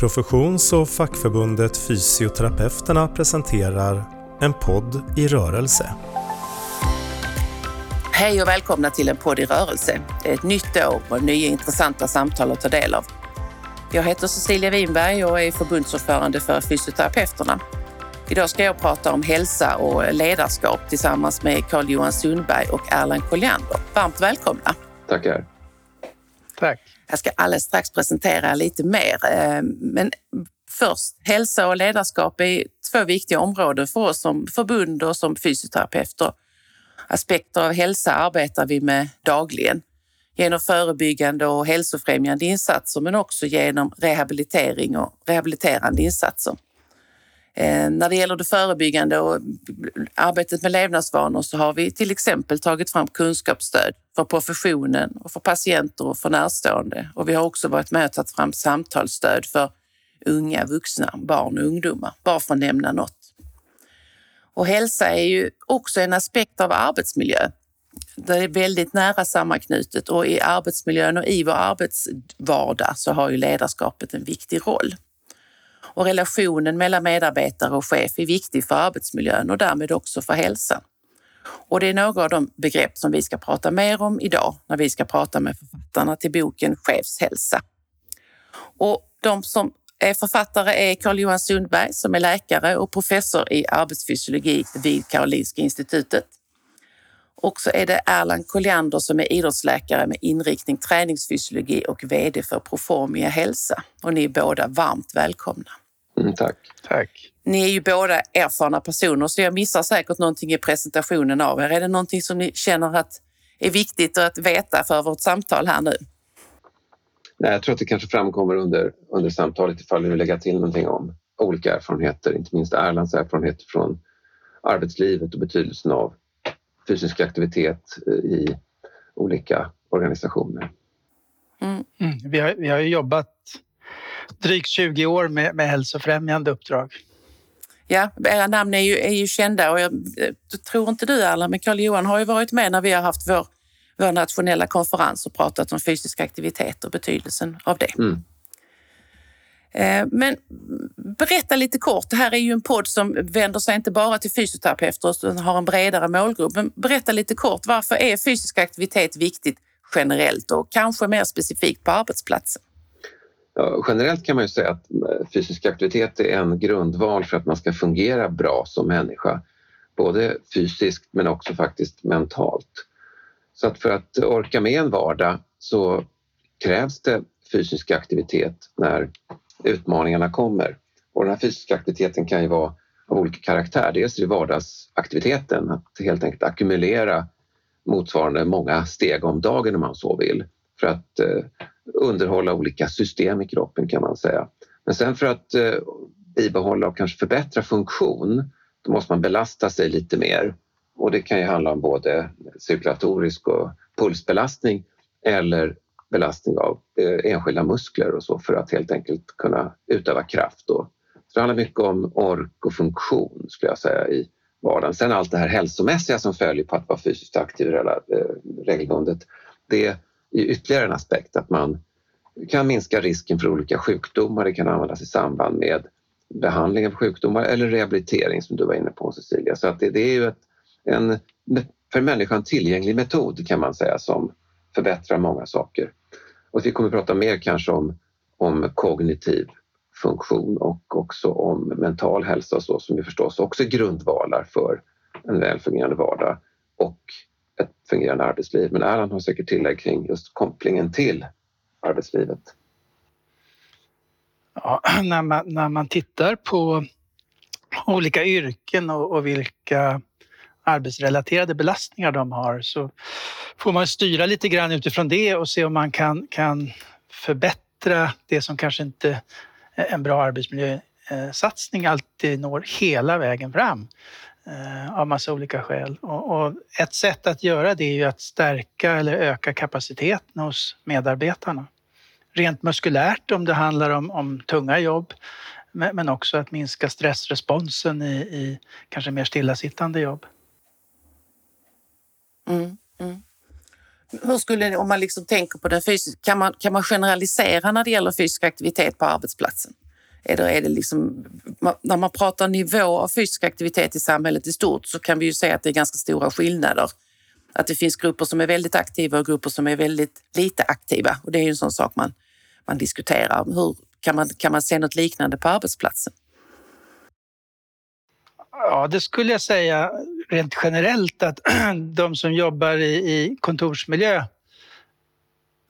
Professions och fackförbundet Fysioterapeuterna presenterar En podd i rörelse. Hej och välkomna till En podd i rörelse. Det är ett nytt år och nya intressanta samtal att ta del av. Jag heter Cecilia Winberg och är förbundsordförande för Fysioterapeuterna. Idag ska jag prata om hälsa och ledarskap tillsammans med Carl-Johan Sundberg och Erland Colliander. Varmt välkomna! Tackar! Tack! Jag ska alldeles strax presentera lite mer. Eh, men först, hälsa och ledarskap är två viktiga områden för oss som förbund och som fysioterapeuter. Aspekter av hälsa arbetar vi med dagligen genom förebyggande och hälsofrämjande insatser men också genom rehabilitering och rehabiliterande insatser. Eh, när det gäller det förebyggande och arbetet med levnadsvanor så har vi till exempel tagit fram kunskapsstöd för professionen och för patienter och för närstående. Och vi har också varit med och tagit fram samtalsstöd för unga vuxna, barn och ungdomar, bara för att nämna något. Och hälsa är ju också en aspekt av arbetsmiljö. Det är väldigt nära sammanknutet och i arbetsmiljön och i vår arbetsvardag så har ju ledarskapet en viktig roll och relationen mellan medarbetare och chef är viktig för arbetsmiljön och därmed också för hälsan. Och det är några av de begrepp som vi ska prata mer om idag när vi ska prata med författarna till boken Chefshälsa. Och de som är författare är Carl-Johan Sundberg som är läkare och professor i arbetsfysiologi vid Karolinska institutet. Och så är det Erland Colliander som är idrottsläkare med inriktning träningsfysiologi och VD för Proformia Hälsa. Och ni är båda varmt välkomna. Mm, tack. Tack. Ni är ju båda erfarna personer så jag missar säkert någonting i presentationen av er. Är det någonting som ni känner att är viktigt att veta för vårt samtal här nu? Nej, jag tror att det kanske framkommer under, under samtalet ifall du vill lägga till någonting om olika erfarenheter, inte minst Erlands erfarenheter från arbetslivet och betydelsen av fysisk aktivitet i olika organisationer. Mm. Mm. Vi, har, vi har jobbat drygt 20 år med, med hälsofrämjande uppdrag. Ja, era namn är ju, är ju kända och jag, jag tror inte du Erland, men Carl-Johan har ju varit med när vi har haft vår, vår nationella konferens och pratat om fysisk aktivitet och betydelsen av det. Mm. Eh, men berätta lite kort. Det här är ju en podd som vänder sig inte bara till fysioterapeuter utan har en bredare målgrupp. Men berätta lite kort. Varför är fysisk aktivitet viktigt generellt och kanske mer specifikt på arbetsplatsen? Ja, generellt kan man ju säga att eh, fysisk aktivitet är en grundval för att man ska fungera bra som människa. Både fysiskt men också faktiskt mentalt. Så att för att orka med en vardag så krävs det fysisk aktivitet när utmaningarna kommer. Och den här fysiska aktiviteten kan ju vara av olika karaktär. Dels är det vardagsaktiviteten, att helt enkelt ackumulera motsvarande många steg om dagen om man så vill för att eh, underhålla olika system i kroppen kan man säga. Men sen för att eh, bibehålla och kanske förbättra funktion då måste man belasta sig lite mer och det kan ju handla om både cirkulatorisk och pulsbelastning eller belastning av eh, enskilda muskler och så för att helt enkelt kunna utöva kraft. Då. Så det handlar mycket om ork och funktion skulle jag säga i vardagen. Sen allt det här hälsomässiga som följer på att vara fysiskt aktiv eh, regelbundet det är ytterligare en aspekt att man kan minska risken för olika sjukdomar. Det kan användas i samband med behandling av sjukdomar eller rehabilitering som du var inne på Cecilia. Så att det, det är ju ett, en för människan tillgänglig metod kan man säga som förbättrar många saker. Och vi kommer att prata mer kanske om, om kognitiv funktion och också om mental hälsa och så som ju förstås också är grundvalar för en välfungerande vardag och ett fungerande arbetsliv. Men Erland har säkert tillägg kring just kopplingen till arbetslivet. Ja, när, man, när man tittar på olika yrken och, och vilka arbetsrelaterade belastningar de har så får man styra lite grann utifrån det och se om man kan, kan förbättra det som kanske inte en bra arbetsmiljösatsning alltid når hela vägen fram Eh, av massa olika skäl. Och, och, ett sätt att göra det är ju att stärka eller öka kapaciteten hos medarbetarna. Rent muskulärt om det handlar om, om tunga jobb men också att minska stressresponsen i, i kanske mer stillasittande jobb. Mm, mm. Hur skulle om man liksom tänker på den fysiska, kan man, kan man generalisera när det gäller fysisk aktivitet på arbetsplatsen? Eller är det liksom, när man pratar nivå av fysisk aktivitet i samhället i stort så kan vi ju se att det är ganska stora skillnader. Att det finns grupper som är väldigt aktiva och grupper som är väldigt lite aktiva. Och det är ju en sån sak man, man diskuterar. Hur, kan, man, kan man se något liknande på arbetsplatsen? Ja, det skulle jag säga rent generellt att de som jobbar i, i kontorsmiljö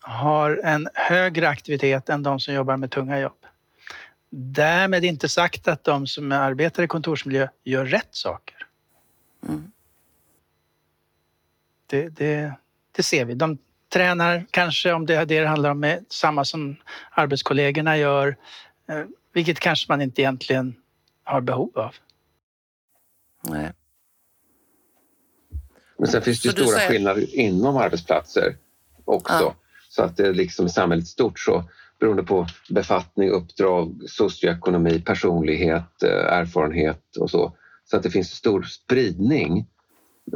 har en högre aktivitet än de som jobbar med tunga jobb. Därmed inte sagt att de som arbetar i kontorsmiljö gör rätt saker. Mm. Det, det, det, ser vi. De tränar kanske, om det är det det handlar om, med samma som arbetskollegorna gör, eh, vilket kanske man inte egentligen har behov av. Nej. Men sen finns det ju stora säger... skillnader inom arbetsplatser också. Ja. Så att det är liksom i samhället stort så beroende på befattning, uppdrag, socioekonomi, personlighet, eh, erfarenhet och så. Så att det finns stor spridning.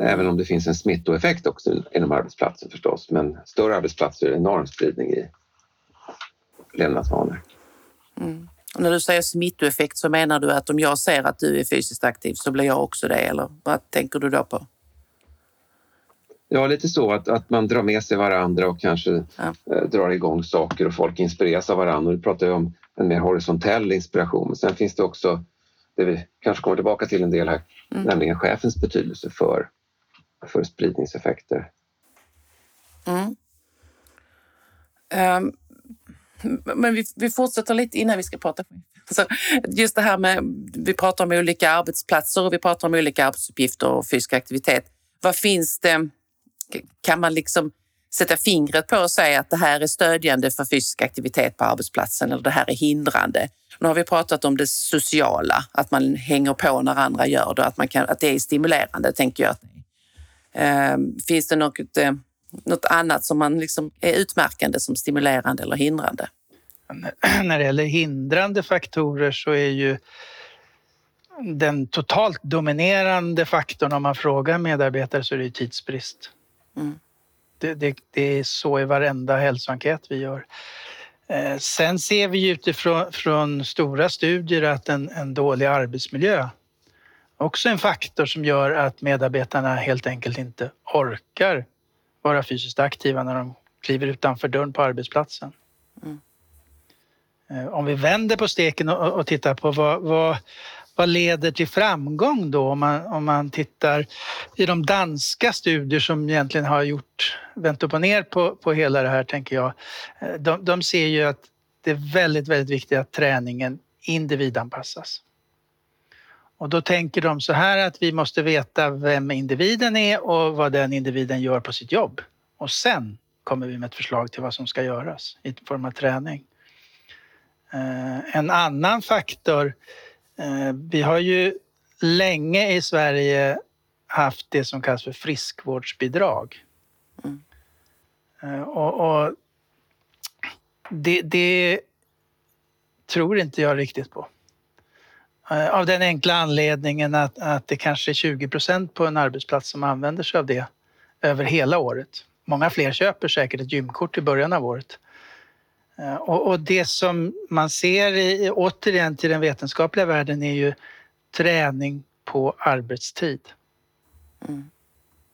Även om det finns en smittoeffekt också inom arbetsplatsen förstås. Men större arbetsplatser är det enorm spridning i levnadsvanor. Mm. Och när du säger smittoeffekt så menar du att om jag ser att du är fysiskt aktiv så blir jag också det eller vad tänker du då på? Ja, lite så att, att man drar med sig varandra och kanske ja. eh, drar igång saker och folk inspireras av varandra. Och du pratar ju om en mer horisontell inspiration. Men sen finns det också det vi kanske kommer tillbaka till en del här, mm. nämligen chefens betydelse för, för spridningseffekter. Mm. Um, men vi, vi fortsätter lite innan vi ska prata. Så just det här med, vi pratar om olika arbetsplatser och vi pratar om olika arbetsuppgifter och fysisk aktivitet. Vad finns det kan man liksom sätta fingret på och säga att det här är stödjande för fysisk aktivitet på arbetsplatsen eller det här är hindrande. Nu har vi pratat om det sociala, att man hänger på när andra gör det, att, man kan, att det är stimulerande, tänker jag. Ehm, finns det något, eh, något annat som man liksom är utmärkande som stimulerande eller hindrande? När det gäller hindrande faktorer så är ju den totalt dominerande faktorn om man frågar medarbetare så är det tidsbrist. Mm. Det, det, det, är så i varenda hälsoenkät vi gör. Eh, sen ser vi utifrån från stora studier att en, en dålig arbetsmiljö också är en faktor som gör att medarbetarna helt enkelt inte orkar vara fysiskt aktiva när de kliver utanför dörren på arbetsplatsen. Mm. Eh, om vi vänder på steken och, och tittar på vad, vad, vad leder till framgång då om man, om man tittar i de danska studier som egentligen har gjort, vänt upp och ner på, på hela det här tänker jag. Eh, de, de ser ju att det är väldigt, väldigt viktigt att träningen individanpassas. Och då tänker de så här att vi måste veta vem individen är och vad den individen gör på sitt jobb. Och sen kommer vi med ett förslag till vad som ska göras i form av träning. Eh, en annan faktor vi har ju länge i Sverige haft det som kallas för friskvårdsbidrag. Mm. Eh, och, och det, det, tror inte jag riktigt på. Eh, av den enkla anledningen att, att det kanske är 20 procent på en arbetsplats som använder sig av det över hela året. Många fler köper säkert ett gymkort i början av året. Eh, och, och, det som man ser i, återigen till den vetenskapliga världen är ju träning på arbetstid. Mm.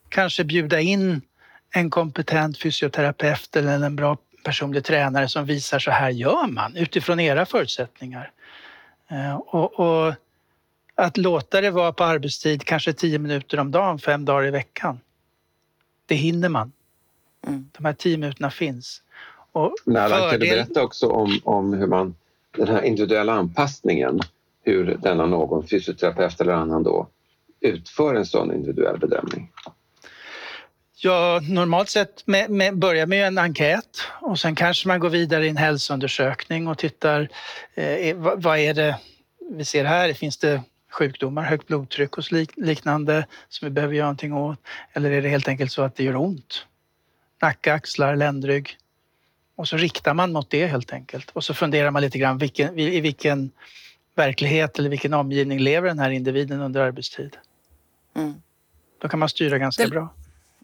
Kanske bjuda in en kompetent fysioterapeut eller en bra personlig tränare som visar så här gör man utifrån era förutsättningar. Eh, och, och att låta det vara på arbetstid kanske tio minuter om dagen, fem dagar i veckan. Det hinner man. Mm. De här tio minuterna finns. Och Nära, fördel... Kan du berätta också om, om hur man, den här individuella anpassningen, hur denna någon fysioterapeut eller annan då utför en sån individuell bedömning? Ja, normalt sett med, med, börjar med en enkät och sen kanske man går vidare i en hälsoundersökning och tittar eh, vad, vad, är det vi ser här? Finns det sjukdomar, högt blodtryck och liknande som vi behöver göra någonting åt? Eller är det helt enkelt så att det gör ont? Nacke, axlar, ländrygg. Och så riktar man mot det helt enkelt. Och så funderar man lite grann vilken, i vilken verklighet eller vilken omgivning lever den här individen under arbetstid. Mm. Då kan man styra ganska det, bra.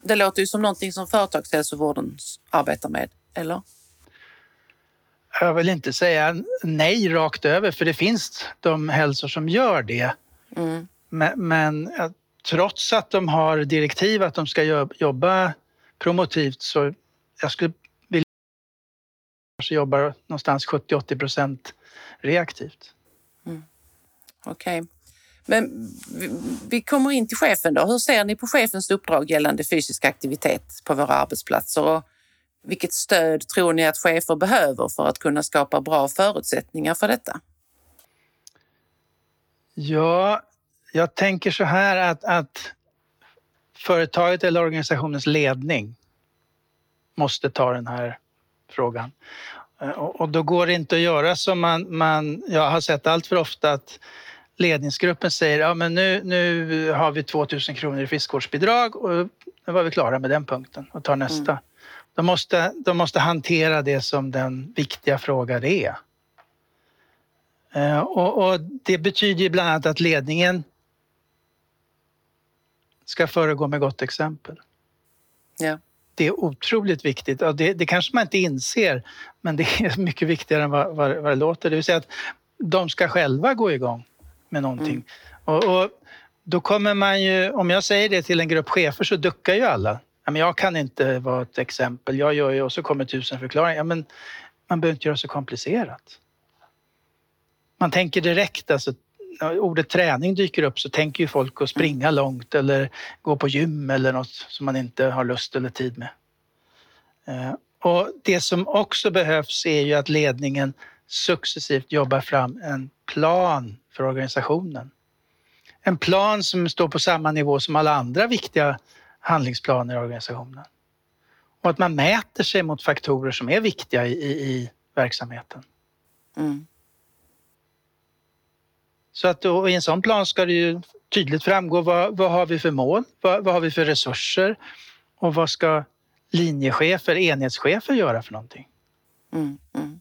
Det låter ju som någonting som företagshälsovården arbetar med, eller? Jag vill inte säga nej rakt över, för det finns de hälsor som gör det. Mm. Men, men trots att de har direktiv att de ska jobba promotivt så jag skulle vilja jobba någonstans 70-80 procent reaktivt. Mm. Okej. Okay. Men vi kommer in till chefen då. Hur ser ni på chefens uppdrag gällande fysisk aktivitet på våra arbetsplatser? Och vilket stöd tror ni att chefer behöver för att kunna skapa bra förutsättningar för detta? Ja, jag tänker så här att, att företaget eller organisationens ledning måste ta den här frågan. Och då går det inte att göra som man, man jag har sett allt för ofta att ledningsgruppen säger ja men nu, nu har vi 2000 kronor i friskvårdsbidrag och nu var vi klara med den punkten och tar nästa. Mm. De, måste, de måste hantera det som den viktiga fråga det är. Eh, och, och det betyder bland annat att ledningen ska föregå med gott exempel. Ja. Det är otroligt viktigt. Och det, det kanske man inte inser, men det är mycket viktigare än vad, vad, vad det låter. Det vill säga att de ska själva gå igång med någonting. Mm. Och, och, då kommer man ju, om jag säger det till en grupp chefer så duckar ju alla. Ja, men jag kan inte vara ett exempel, jag gör ju och så kommer tusen förklaringar. Ja, men man behöver inte göra så komplicerat. Man tänker direkt, alltså, när ordet träning dyker upp så tänker ju folk att springa långt eller gå på gym eller något som man inte har lust eller tid med. Eh, och det som också behövs är ju att ledningen successivt jobbar fram en plan för organisationen. En plan som står på samma nivå som alla andra viktiga handlingsplaner i organisationen. Och att man mäter sig mot faktorer som är viktiga i, i, i verksamheten. Mm. Så att då, i en sån plan ska det ju tydligt framgå vad, vad har vi för mål? Vad, vad har vi för resurser? Och vad ska linjechefer, enhetschefer göra för någonting? Mm, mm.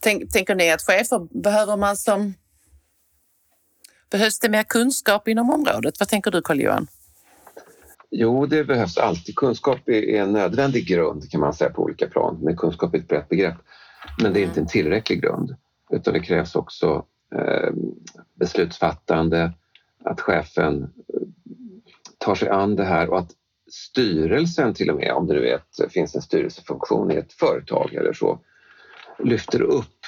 Tänk, tänker ni att chefer behöver man som... Behövs det mer kunskap inom området? Vad tänker du Carl-Johan? Jo, det behövs alltid. Kunskap är en nödvändig grund kan man säga på olika plan. Men kunskap är ett brett begrepp. Men det är inte en tillräcklig grund utan det krävs också eh, beslutsfattande, att chefen eh, tar sig an det här och att styrelsen till och med, om det nu ett, finns en styrelsefunktion i ett företag eller så, lyfter upp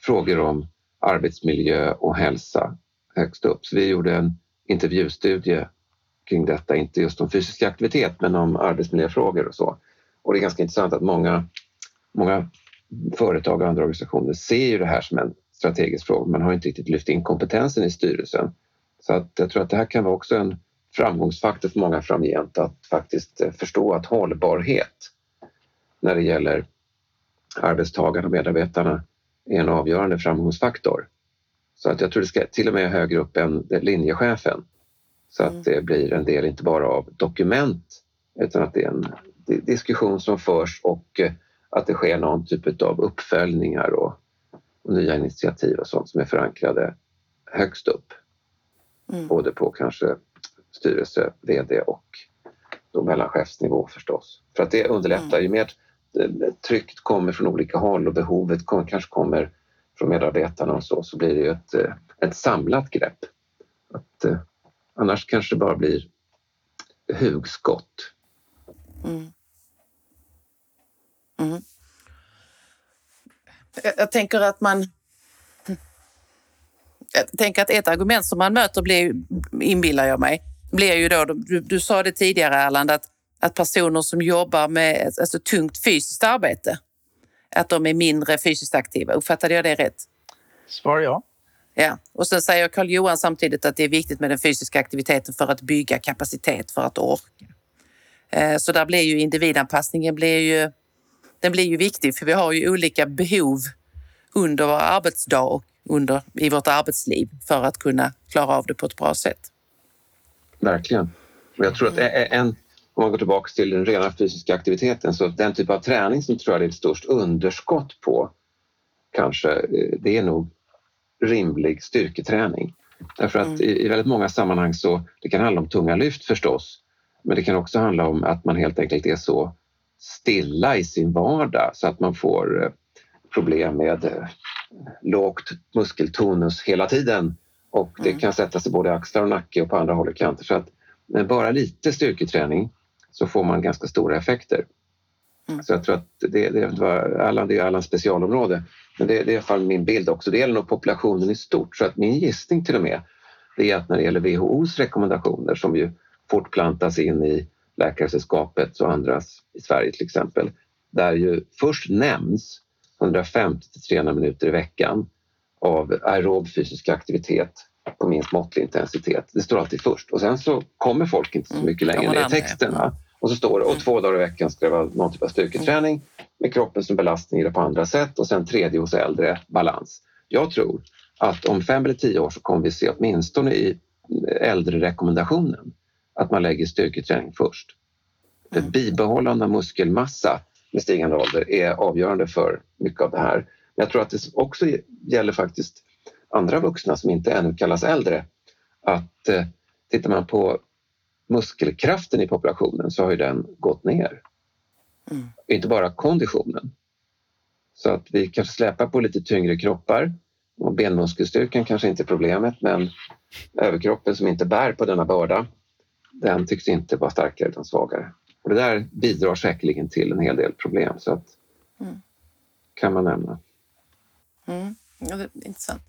frågor om arbetsmiljö och hälsa högst upp. Så vi gjorde en intervjustudie kring detta, inte just om fysisk aktivitet men om arbetsmiljöfrågor och så. Och det är ganska intressant att många, många företag och andra organisationer ser ju det här som en strategisk fråga. Man har inte riktigt lyft in kompetensen i styrelsen. Så att jag tror att det här kan vara också en framgångsfaktor för många framgent att faktiskt förstå att hållbarhet när det gäller arbetstagarna och medarbetarna är en avgörande framgångsfaktor. Så att jag tror det ska till och med högre upp än linjechefen. Så att mm. det blir en del inte bara av dokument utan att det är en diskussion som förs och eh, att det sker någon typ av uppföljningar och, och nya initiativ och sånt som är förankrade högst upp. Mm. Både på kanske styrelse, VD och då mellanchefsnivå förstås. För att det underlättar. Mm. Ju mer trycket kommer från olika håll och behovet kom, kanske kommer från medarbetarna och så, så blir det ju ett, eh, ett samlat grepp. Att, eh, annars kanske det bara blir hugskott. Mm. Mm. Jag tänker att man... Jag tänker att ett argument som man möter blir, inbillar jag mig, blir ju då, du, du sa det tidigare Erland, att, att personer som jobbar med alltså, tungt fysiskt arbete, att de är mindre fysiskt aktiva. Uppfattade jag det rätt? Svar ja. Ja, och sen säger Carl Johan samtidigt att det är viktigt med den fysiska aktiviteten för att bygga kapacitet för att orka. Eh, så där blir ju individanpassningen blir ju den blir ju viktig för vi har ju olika behov under vår arbetsdag och under, i vårt arbetsliv för att kunna klara av det på ett bra sätt. Verkligen. Och jag tror att en, om man går tillbaka till den rena fysiska aktiviteten, så den typ av träning som tror jag det är ett störst underskott på kanske, eh, det är nog rimlig styrketräning. Därför att mm. i, i väldigt många sammanhang så, det kan handla om tunga lyft förstås, men det kan också handla om att man helt enkelt är så stilla i sin vardag så att man får problem med lågt muskeltonus hela tiden och det mm. kan sätta sig både i axlar och nacke och på andra håll och kanter. Så att med bara lite styrketräning så får man ganska stora effekter. Mm. Så jag tror att det, det, var Allan, det är Allans specialområde. Men det, det är i alla fall min bild också. Det gäller nog populationen i stort. Så att min gissning till och med det är att när det gäller WHOs rekommendationer som ju fortplantas in i Läkaresällskapet och andras i Sverige till exempel. Där ju först nämns 150 till 300 minuter i veckan av aerob fysisk aktivitet på minst måttlig intensitet. Det står alltid först och sen så kommer folk inte så mm. mycket längre ner i texterna. Och så står det, och mm. två dagar i veckan ska det vara någon typ av styrketräning med kroppen som belastning eller på andra sätt och sen tredje hos äldre, balans. Jag tror att om fem eller tio år så kommer vi se åtminstone i äldre-rekommendationen att man lägger styrketräning först. Mm. bibehållande av muskelmassa med stigande ålder är avgörande för mycket av det här. Men jag tror att det också gäller faktiskt andra vuxna som inte ännu kallas äldre. Att eh, tittar man på muskelkraften i populationen så har ju den gått ner. Mm. Inte bara konditionen. Så att vi kanske släpar på lite tyngre kroppar och benmuskelstyrkan kanske inte är problemet men överkroppen som inte bär på denna börda den tycks inte vara starkare utan svagare. Och det där bidrar säkerligen till en hel del problem så att mm. kan man nämna. Mm. Ja, det är intressant.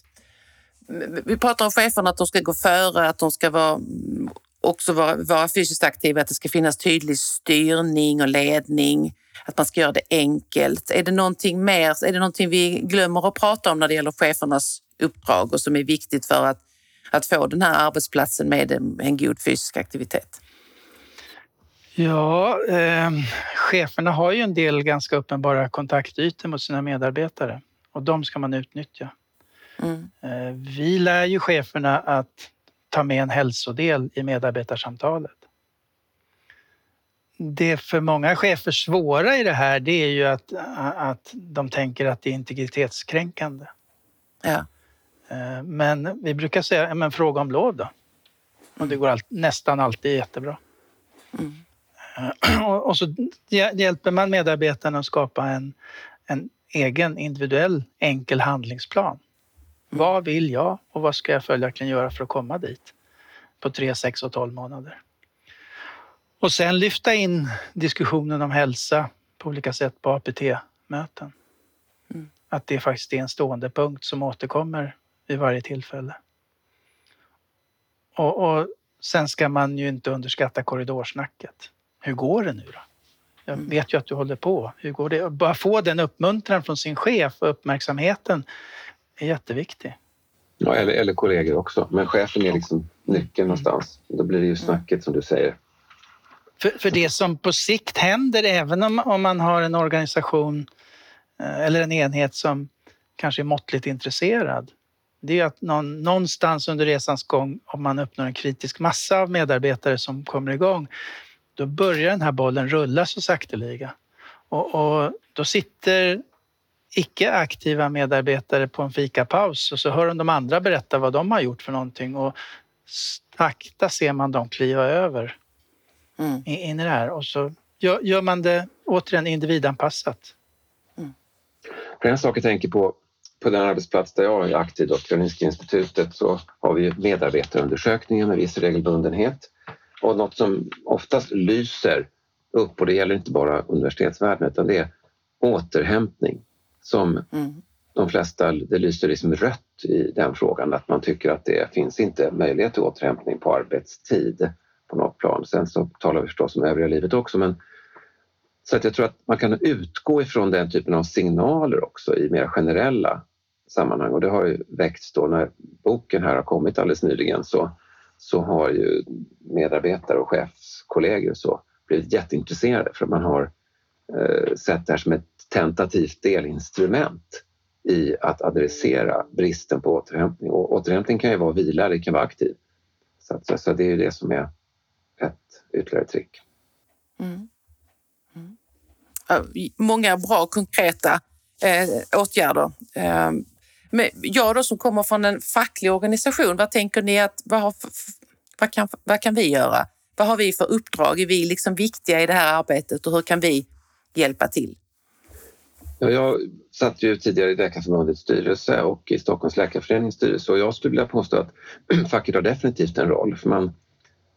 Vi pratar om cheferna att de ska gå före, att de ska vara, också vara, vara fysiskt aktiva, att det ska finnas tydlig styrning och ledning, att man ska göra det enkelt. Är det någonting mer? Är det någonting vi glömmer att prata om när det gäller chefernas uppdrag och som är viktigt för att, att få den här arbetsplatsen med en god fysisk aktivitet? Ja, eh, cheferna har ju en del ganska uppenbara kontaktytor mot sina medarbetare och de ska man utnyttja. Mm. Eh, vi lär ju cheferna att ta med en hälsodel i medarbetarsamtalet. Det för många chefer svåra i det här det är ju att, att de tänker att det är integritetskränkande. Ja. Eh, men vi brukar säga, men fråga om lov då. Och det går all, nästan alltid jättebra. Mm. Eh, och så hjälper man medarbetarna att skapa en, en egen individuell enkel handlingsplan. Vad vill jag och vad ska jag följaktligen göra för att komma dit på 3, 6 och 12 månader? Och sen lyfta in diskussionen om hälsa på olika sätt på APT-möten. Mm. Att det faktiskt är en stående punkt som återkommer vid varje tillfälle. Och, och sen ska man ju inte underskatta korridorsnacket. Hur går det nu då? Jag mm. vet ju att du håller på. Hur går det? Bara få den uppmuntran från sin chef och uppmärksamheten är jätteviktig. Ja, eller, eller kollegor också. Men chefen är liksom nyckeln någonstans. Då blir det ju snacket som du säger. För, för det som på sikt händer, även om, om man har en organisation eh, eller en enhet som kanske är måttligt intresserad, det är att någon, någonstans under resans gång, om man uppnår en kritisk massa av medarbetare som kommer igång, då börjar den här bollen rulla så sakteliga. Och, och då sitter icke aktiva medarbetare på en fikapaus och så hör de de andra berätta vad de har gjort för någonting och sakta ser man dem kliva över mm. in i det här och så gör, gör man det återigen individanpassat. Mm. En sak jag tänker på på den arbetsplats där jag är aktiv, då, Karolinska institutet, så har vi medarbetarundersökningar med viss regelbundenhet. Och något som oftast lyser upp, och det gäller inte bara universitetsvärlden, utan det är återhämtning som mm. de flesta, det lyser liksom rött i den frågan, att man tycker att det finns inte möjlighet till återhämtning på arbetstid på något plan. Sen så talar vi förstås om övriga livet också, men så att jag tror att man kan utgå ifrån den typen av signaler också i mer generella sammanhang och det har ju väckts då när boken här har kommit alldeles nyligen så, så har ju medarbetare och chefskollegor så blivit jätteintresserade för att man har eh, sett det här som ett tentativt delinstrument i att adressera bristen på återhämtning. Och återhämtning kan ju vara vila, det kan vara aktiv. Så, så, så det är ju det som är ett ytterligare trick. Mm. Eh, många bra konkreta eh, åtgärder. Eh, men jag då som kommer från en facklig organisation, vad tänker ni att vad, har, vad, kan, vad kan vi göra? Vad har vi för uppdrag? Är vi liksom viktiga i det här arbetet och hur kan vi hjälpa till. Ja, jag satt ju tidigare i Läkarförbundets styrelse och i Stockholms läkarförenings styrelse och jag skulle vilja påstå att facket har definitivt en roll för man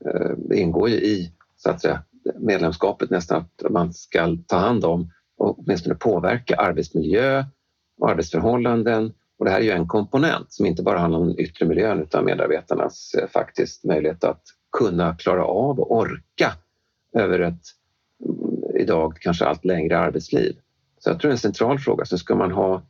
eh, ingår ju i så att säga, medlemskapet nästan att man ska ta hand om och åtminstone påverka arbetsmiljö och arbetsförhållanden. Och det här är ju en komponent som inte bara handlar om den yttre miljön utan medarbetarnas eh, faktiskt möjlighet att kunna klara av och orka över ett mm, idag kanske allt längre arbetsliv. Så jag tror det är en central fråga. Så ska man ha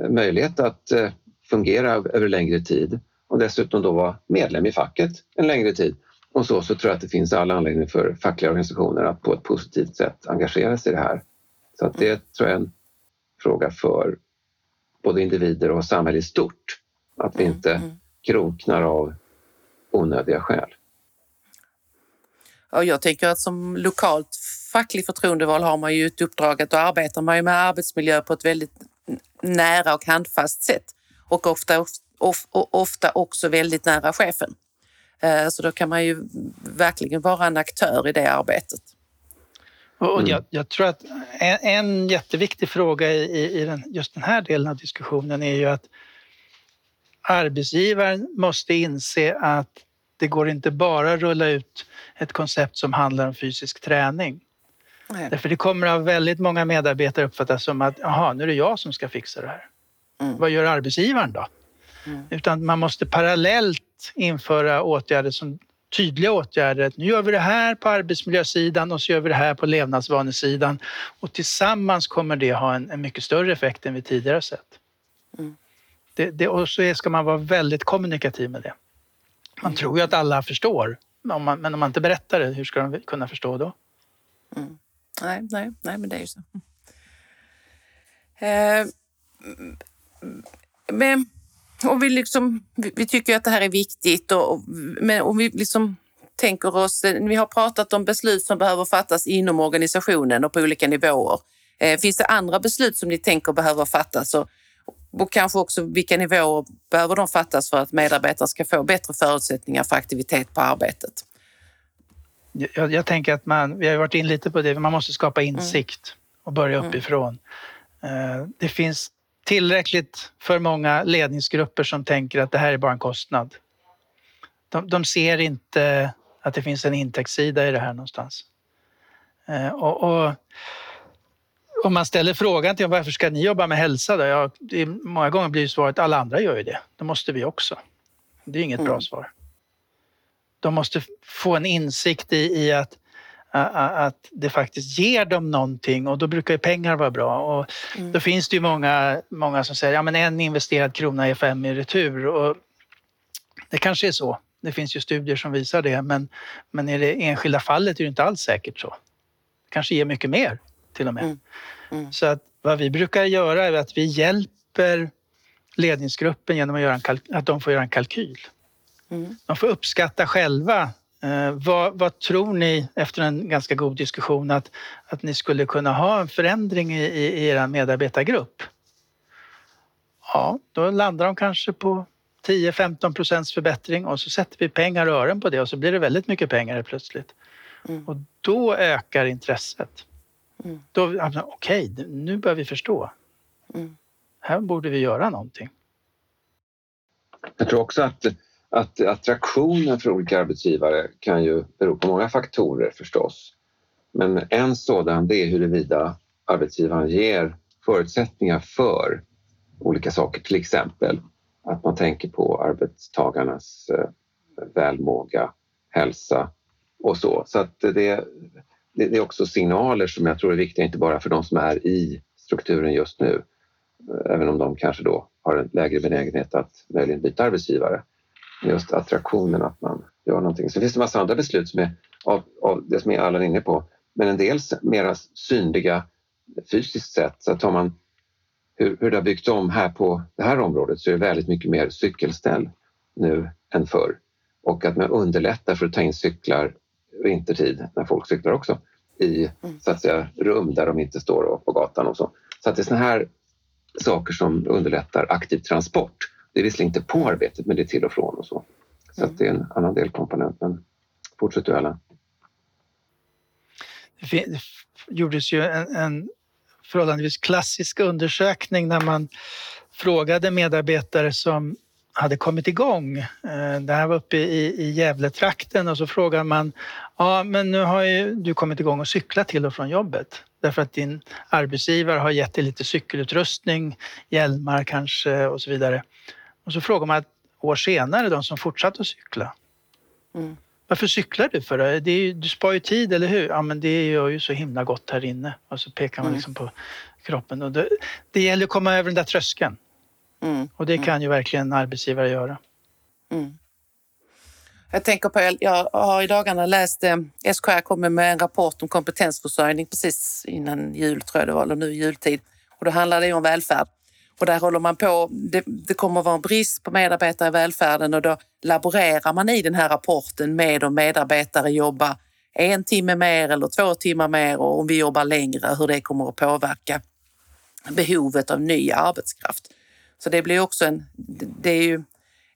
eh, möjlighet att eh, fungera över längre tid och dessutom då vara medlem i facket en längre tid och så, så tror jag att det finns all anledning för fackliga organisationer att på ett positivt sätt engagera sig i det här. Så att det tror jag är en fråga för både individer och samhälle i stort. Att vi mm, inte mm. kroknar av onödiga skäl. Jag tänker att som lokalt facklig förtroendeval har man ju ett uppdrag att då arbetar man ju med arbetsmiljö på ett väldigt nära och handfast sätt och ofta, of, ofta också väldigt nära chefen. Eh, så då kan man ju verkligen vara en aktör i det arbetet. Och jag, jag tror att en, en, jätteviktig fråga i, i den, just den här delen av diskussionen är ju att arbetsgivaren måste inse att det går inte bara att rulla ut ett koncept som handlar om fysisk träning. Nej. Därför det kommer av väldigt många medarbetare uppfattas som att jaha, nu är det jag som ska fixa det här. Mm. Vad gör arbetsgivaren då? Mm. Utan man måste parallellt införa åtgärder som tydliga åtgärder. Nu gör vi det här på arbetsmiljösidan och så gör vi det här på levnadsvanesidan. Och tillsammans kommer det ha en, en mycket större effekt än vi tidigare sett. Mm. Det, det, och så ska man vara väldigt kommunikativ med det. Man tror ju att alla förstår, om man, men om man inte berättar det, hur ska de kunna förstå då? Mm. Nej, nej, nej, men det är ju så. Eh, men om vi, liksom, vi tycker att det här är viktigt och, men om vi liksom tänker oss, vi har pratat om beslut som behöver fattas inom organisationen och på olika nivåer. Eh, finns det andra beslut som ni tänker behöver fattas och, och kanske också vilka nivåer behöver de fattas för att medarbetare ska få bättre förutsättningar för aktivitet på arbetet? Jag, jag tänker att man, vi har varit in lite på det, man måste skapa insikt mm. och börja mm. uppifrån. Mm. Det finns tillräckligt för många ledningsgrupper som tänker att det här är bara en kostnad. De, de ser inte att det finns en intäktssida i det här någonstans. Eh, och, och om man ställer frågan till dem, varför ska ni jobba med hälsa? Då? Ja, det, många gånger blir svaret alla andra gör ju det. Då måste vi också. Det är inget mm. bra svar. De måste få en insikt i, i att att det faktiskt ger dem någonting och då brukar ju pengar vara bra. Och mm. Då finns det ju många, många som säger att ja, en investerad krona är fem i retur. Och det kanske är så. Det finns ju studier som visar det men, men i det enskilda fallet är det inte alls säkert så. Det kanske ger mycket mer till och med. Mm. Mm. Så att vad vi brukar göra är att vi hjälper ledningsgruppen genom att, att de får göra en kalkyl. Mm. De får uppskatta själva Eh, vad, vad, tror ni, efter en ganska god diskussion, att, att ni skulle kunna ha en förändring i, i, i er medarbetargrupp? Ja, då landar de kanske på 10-15 procents förbättring och så sätter vi pengar och ören på det och så blir det väldigt mycket pengar plötsligt. Mm. Och då ökar intresset. Mm. okej, okay, nu börjar vi förstå. Mm. Här borde vi göra någonting. Jag tror också att att attraktionen för olika arbetsgivare kan ju bero på många faktorer förstås. Men en sådan det är huruvida arbetsgivaren ger förutsättningar för olika saker, till exempel att man tänker på arbetstagarnas eh, välmåga, hälsa och så. Så att det, det är också signaler som jag tror är viktiga, inte bara för de som är i strukturen just nu, eh, även om de kanske då har en lägre benägenhet att möjligen byta arbetsgivare just attraktionen, att man gör någonting. Sen finns det en massa andra beslut som är av, av det som är Allan inne på, men en del mera synliga fysiskt sett. Så tar man hur, hur det har byggts om här på det här området så är det väldigt mycket mer cykelställ nu än förr. Och att man underlättar för att ta in cyklar vintertid, när folk cyklar också, i mm. så att säga, rum där de inte står på gatan och så. Så att det är såna här saker som underlättar aktiv transport det är visserligen inte på arbetet, men det är till och från och så. Så mm. det är en annan delkomponent. Men fortsätt du Ellen. Det gjordes ju en, en förhållandevis klassisk undersökning när man frågade medarbetare som hade kommit igång. Eh, det här var uppe i, i Gävletrakten och så frågar man, ja men nu har ju du kommit igång och cykla till och från jobbet därför att din arbetsgivare har gett dig lite cykelutrustning, hjälmar kanske och så vidare. Och så frågar man ett år senare de som fortsatte att cykla. Mm. Varför cyklar du för? Det är, du spar ju tid, eller hur? Ja, men det gör ju så himla gott här inne. Och så pekar man mm. liksom på kroppen. Och det, det gäller att komma över den där tröskeln. Mm. Och det mm. kan ju verkligen en arbetsgivare göra. Mm. Jag tänker på, jag har i dagarna läst, eh, SKR kommer med en rapport om kompetensförsörjning precis innan jul tror jag det var, eller nu jultid. Och då handlar det om välfärd. Och där håller man på, det, det kommer att vara en brist på medarbetare i välfärden och då laborerar man i den här rapporten med om medarbetare jobbar en timme mer eller två timmar mer och om vi jobbar längre, hur det kommer att påverka behovet av ny arbetskraft. Så det blir också en, det är ju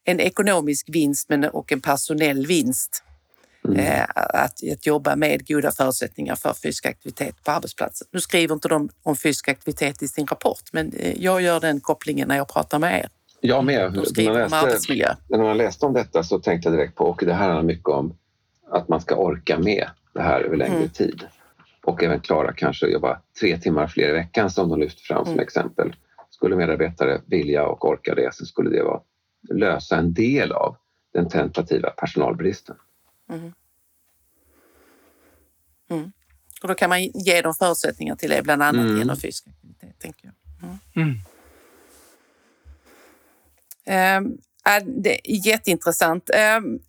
en ekonomisk vinst men och en personell vinst. Mm. Eh, att, att jobba med goda förutsättningar för fysisk aktivitet på arbetsplatsen. Nu skriver inte de om fysisk aktivitet i sin rapport, men eh, jag gör den kopplingen när jag pratar med er. Jag med. De skriver när, man läste, när man läste om detta så tänkte jag direkt på, och det här handlar mycket om att man ska orka med det här över längre mm. tid. Och även klara kanske jobba tre timmar fler i veckan som de lyfter fram som mm. exempel. Skulle medarbetare vilja och orka det så skulle det vara, lösa en del av den tentativa personalbristen. Mm. Mm. Och då kan man ge dem förutsättningar till det, bland annat mm. genom fysisk aktivitet. Tänker jag. Mm. Um, det är jätteintressant. Um,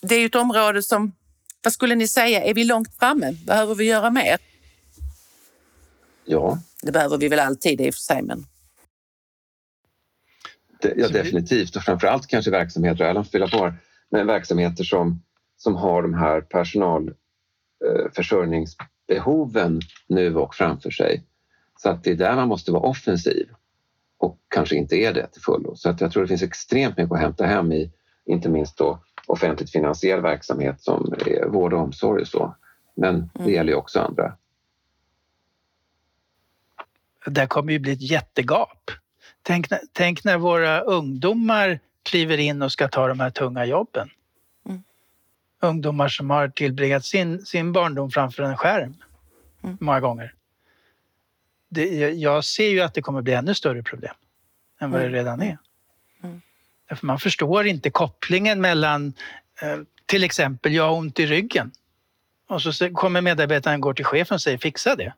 det är ju ett område som, vad skulle ni säga, är vi långt framme? Behöver vi göra mer? Ja. Det behöver vi väl alltid i och för sig, men... Det, ja, definitivt och framförallt kanske verksamheter, Erland får fylla på, men verksamheter som, som har de här personalförsörjningsbehoven nu och framför sig. Så att det är där man måste vara offensiv och kanske inte är det till fullo. Så att jag tror det finns extremt mycket att hämta hem i inte minst då offentligt finansierad verksamhet som är vård och omsorg och så. Men det mm. gäller ju också andra. Det kommer ju bli ett jättegap. Tänk, tänk när våra ungdomar kliver in och ska ta de här tunga jobben. Mm. Ungdomar som har tillbringat sin, sin barndom framför en skärm mm. många gånger. Det, jag ser ju att det kommer bli ännu större problem än vad det mm. redan är. Mm. Därför man förstår inte kopplingen mellan eh, till exempel, jag har ont i ryggen. Och så kommer medarbetaren går till chefen och säger fixa det.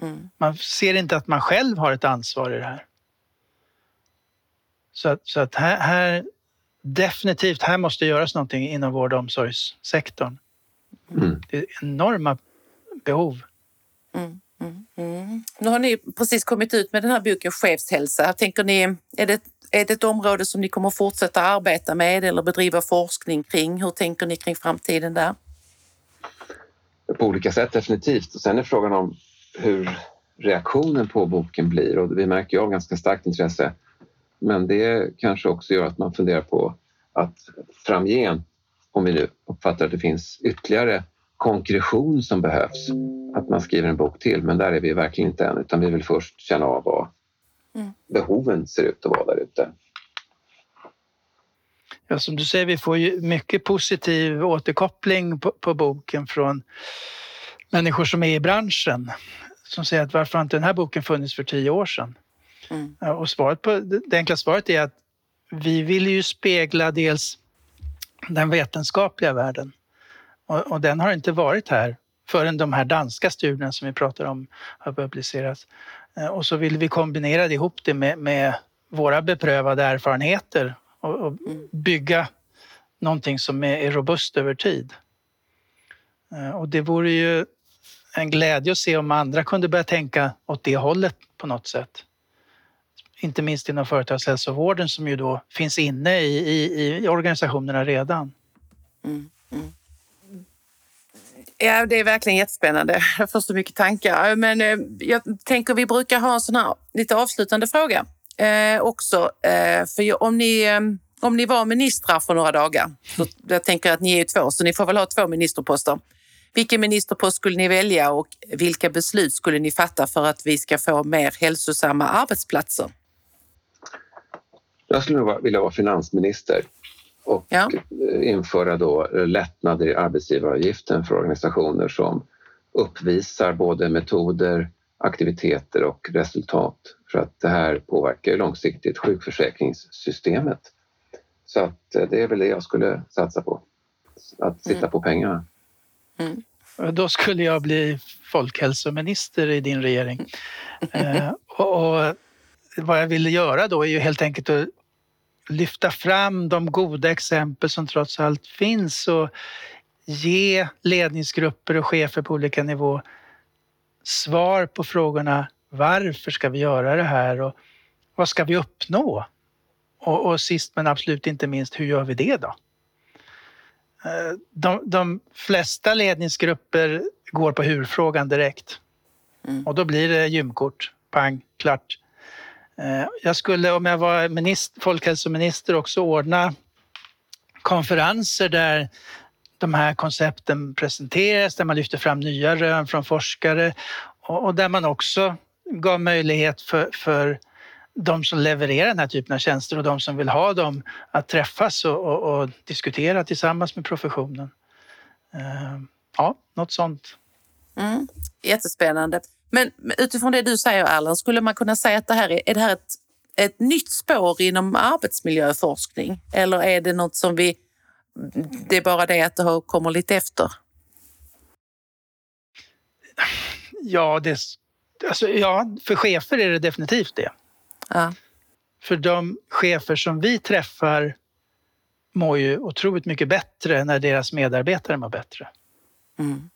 Mm. Man ser inte att man själv har ett ansvar i det här. Så att, så att här, här, definitivt, här måste göras någonting inom vård och omsorgssektorn. Mm. Det är enorma behov. Mm, mm, mm. Nu har ni precis kommit ut med den här boken Chefshälsa. Tänker ni, är det, är det ett område som ni kommer fortsätta arbeta med eller bedriva forskning kring? Hur tänker ni kring framtiden där? På olika sätt definitivt. Och sen är frågan om hur reaktionen på boken blir och vi märker ju av ganska starkt intresse. Men det kanske också gör att man funderar på att framgent, om vi nu uppfattar att det finns ytterligare konkretion som behövs, att man skriver en bok till. Men där är vi verkligen inte än utan vi vill först känna av vad mm. behoven ser ut att vara där ute. Ja, som du säger, vi får ju mycket positiv återkoppling på, på boken från människor som är i branschen som säger att varför har inte den här boken funnits för tio år sedan? Mm. Och svaret på, det enkla svaret är att vi vill ju spegla dels den vetenskapliga världen och, och den har inte varit här förrän de här danska studierna som vi pratar om har publicerats. Eh, och så vill vi kombinera ihop det med, med våra beprövade erfarenheter och, och mm. bygga någonting som är, är robust över tid. Eh, och det vore ju en glädje att se om andra kunde börja tänka åt det hållet på något sätt. Inte minst inom företagshälsovården som ju då finns inne i, i, i organisationerna redan. Mm, mm. Ja, det är verkligen jättespännande. Jag får så mycket tankar. Men eh, jag tänker vi brukar ha en sån här lite avslutande fråga eh, också. Eh, för om ni, eh, om ni var ministrar för några dagar, så jag tänker att ni är ju två, så ni får väl ha två ministerposter. Vilken ministerpost skulle ni välja och vilka beslut skulle ni fatta för att vi ska få mer hälsosamma arbetsplatser? Jag skulle nog vilja vara finansminister och ja. införa då lättnader i arbetsgivaravgiften för organisationer som uppvisar både metoder, aktiviteter och resultat. För att det här påverkar långsiktigt sjukförsäkringssystemet. Så att eh, det är väl det jag skulle satsa på. Att sitta mm. på pengarna. Mm. Då skulle jag bli folkhälsominister i din regering. eh, och, och, vad jag ville göra då är ju helt enkelt att lyfta fram de goda exempel som trots allt finns och ge ledningsgrupper och chefer på olika nivå svar på frågorna varför ska vi göra det här och vad ska vi uppnå? Och, och sist men absolut inte minst, hur gör vi det då? Eh, de, de flesta ledningsgrupper går på hur-frågan direkt. Mm. Och då blir det gymkort. Pang, klart. Eh, jag skulle, om jag var minister, folkhälsominister, också ordna konferenser där de här koncepten presenteras, där man lyfter fram nya rön från forskare och där man också gav möjlighet för, för de som levererar den här typen av tjänster och de som vill ha dem att träffas och, och, och diskutera tillsammans med professionen. Eh, ja, något sånt. Mm, jättespännande. Men utifrån det du säger Erland, skulle man kunna säga att det här är, är det här ett, ett nytt spår inom arbetsmiljöforskning? Eller är det något som vi, det är bara det att det kommer lite efter? Ja, det, alltså, ja, för chefer är det definitivt det. Ja. För de chefer som vi träffar mår ju otroligt mycket bättre när deras medarbetare mår bättre. Mm.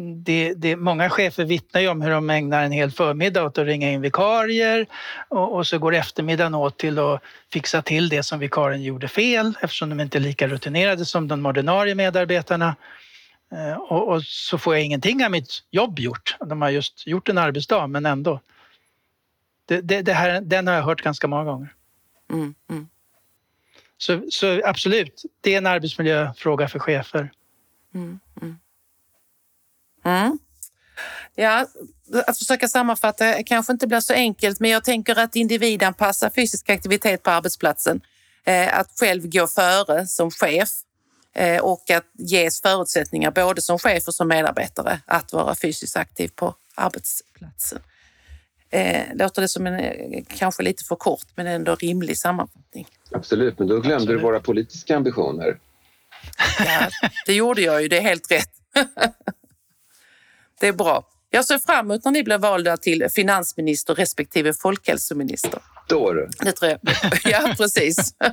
Det, det, många chefer vittnar ju om hur de ägnar en hel förmiddag åt att ringa in vikarier och, och, så går eftermiddagen åt till att fixa till det som vikarien gjorde fel eftersom de inte är lika rutinerade som de ordinarie medarbetarna. Eh, och, och, så får jag ingenting av mitt jobb gjort. De har just gjort en arbetsdag men ändå. Det, det, det här, den har jag hört ganska många gånger. Mm, mm. Så, så, absolut, det är en arbetsmiljöfråga för chefer. Mm, mm. Ja, att försöka sammanfatta kanske inte blir så enkelt, men jag tänker att individanpassa fysisk aktivitet på arbetsplatsen. Eh, att själv gå före som chef eh, och att ges förutsättningar både som chef och som medarbetare att vara fysiskt aktiv på arbetsplatsen. Eh, låter det som en kanske lite för kort men ändå rimlig sammanfattning. Absolut, men då glömde Absolut. du våra politiska ambitioner. Ja, det gjorde jag ju, det är helt rätt. det är bra. Jag ser fram emot när ni blir valda till finansminister respektive folkhälsominister. Då du. Det tror jag. Ja, precis.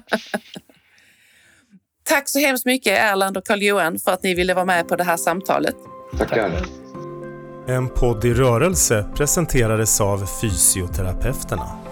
Tack så hemskt mycket Erland och Carl-Johan för att ni ville vara med på det här samtalet. Tackar. En podd i rörelse presenterades av Fysioterapeuterna.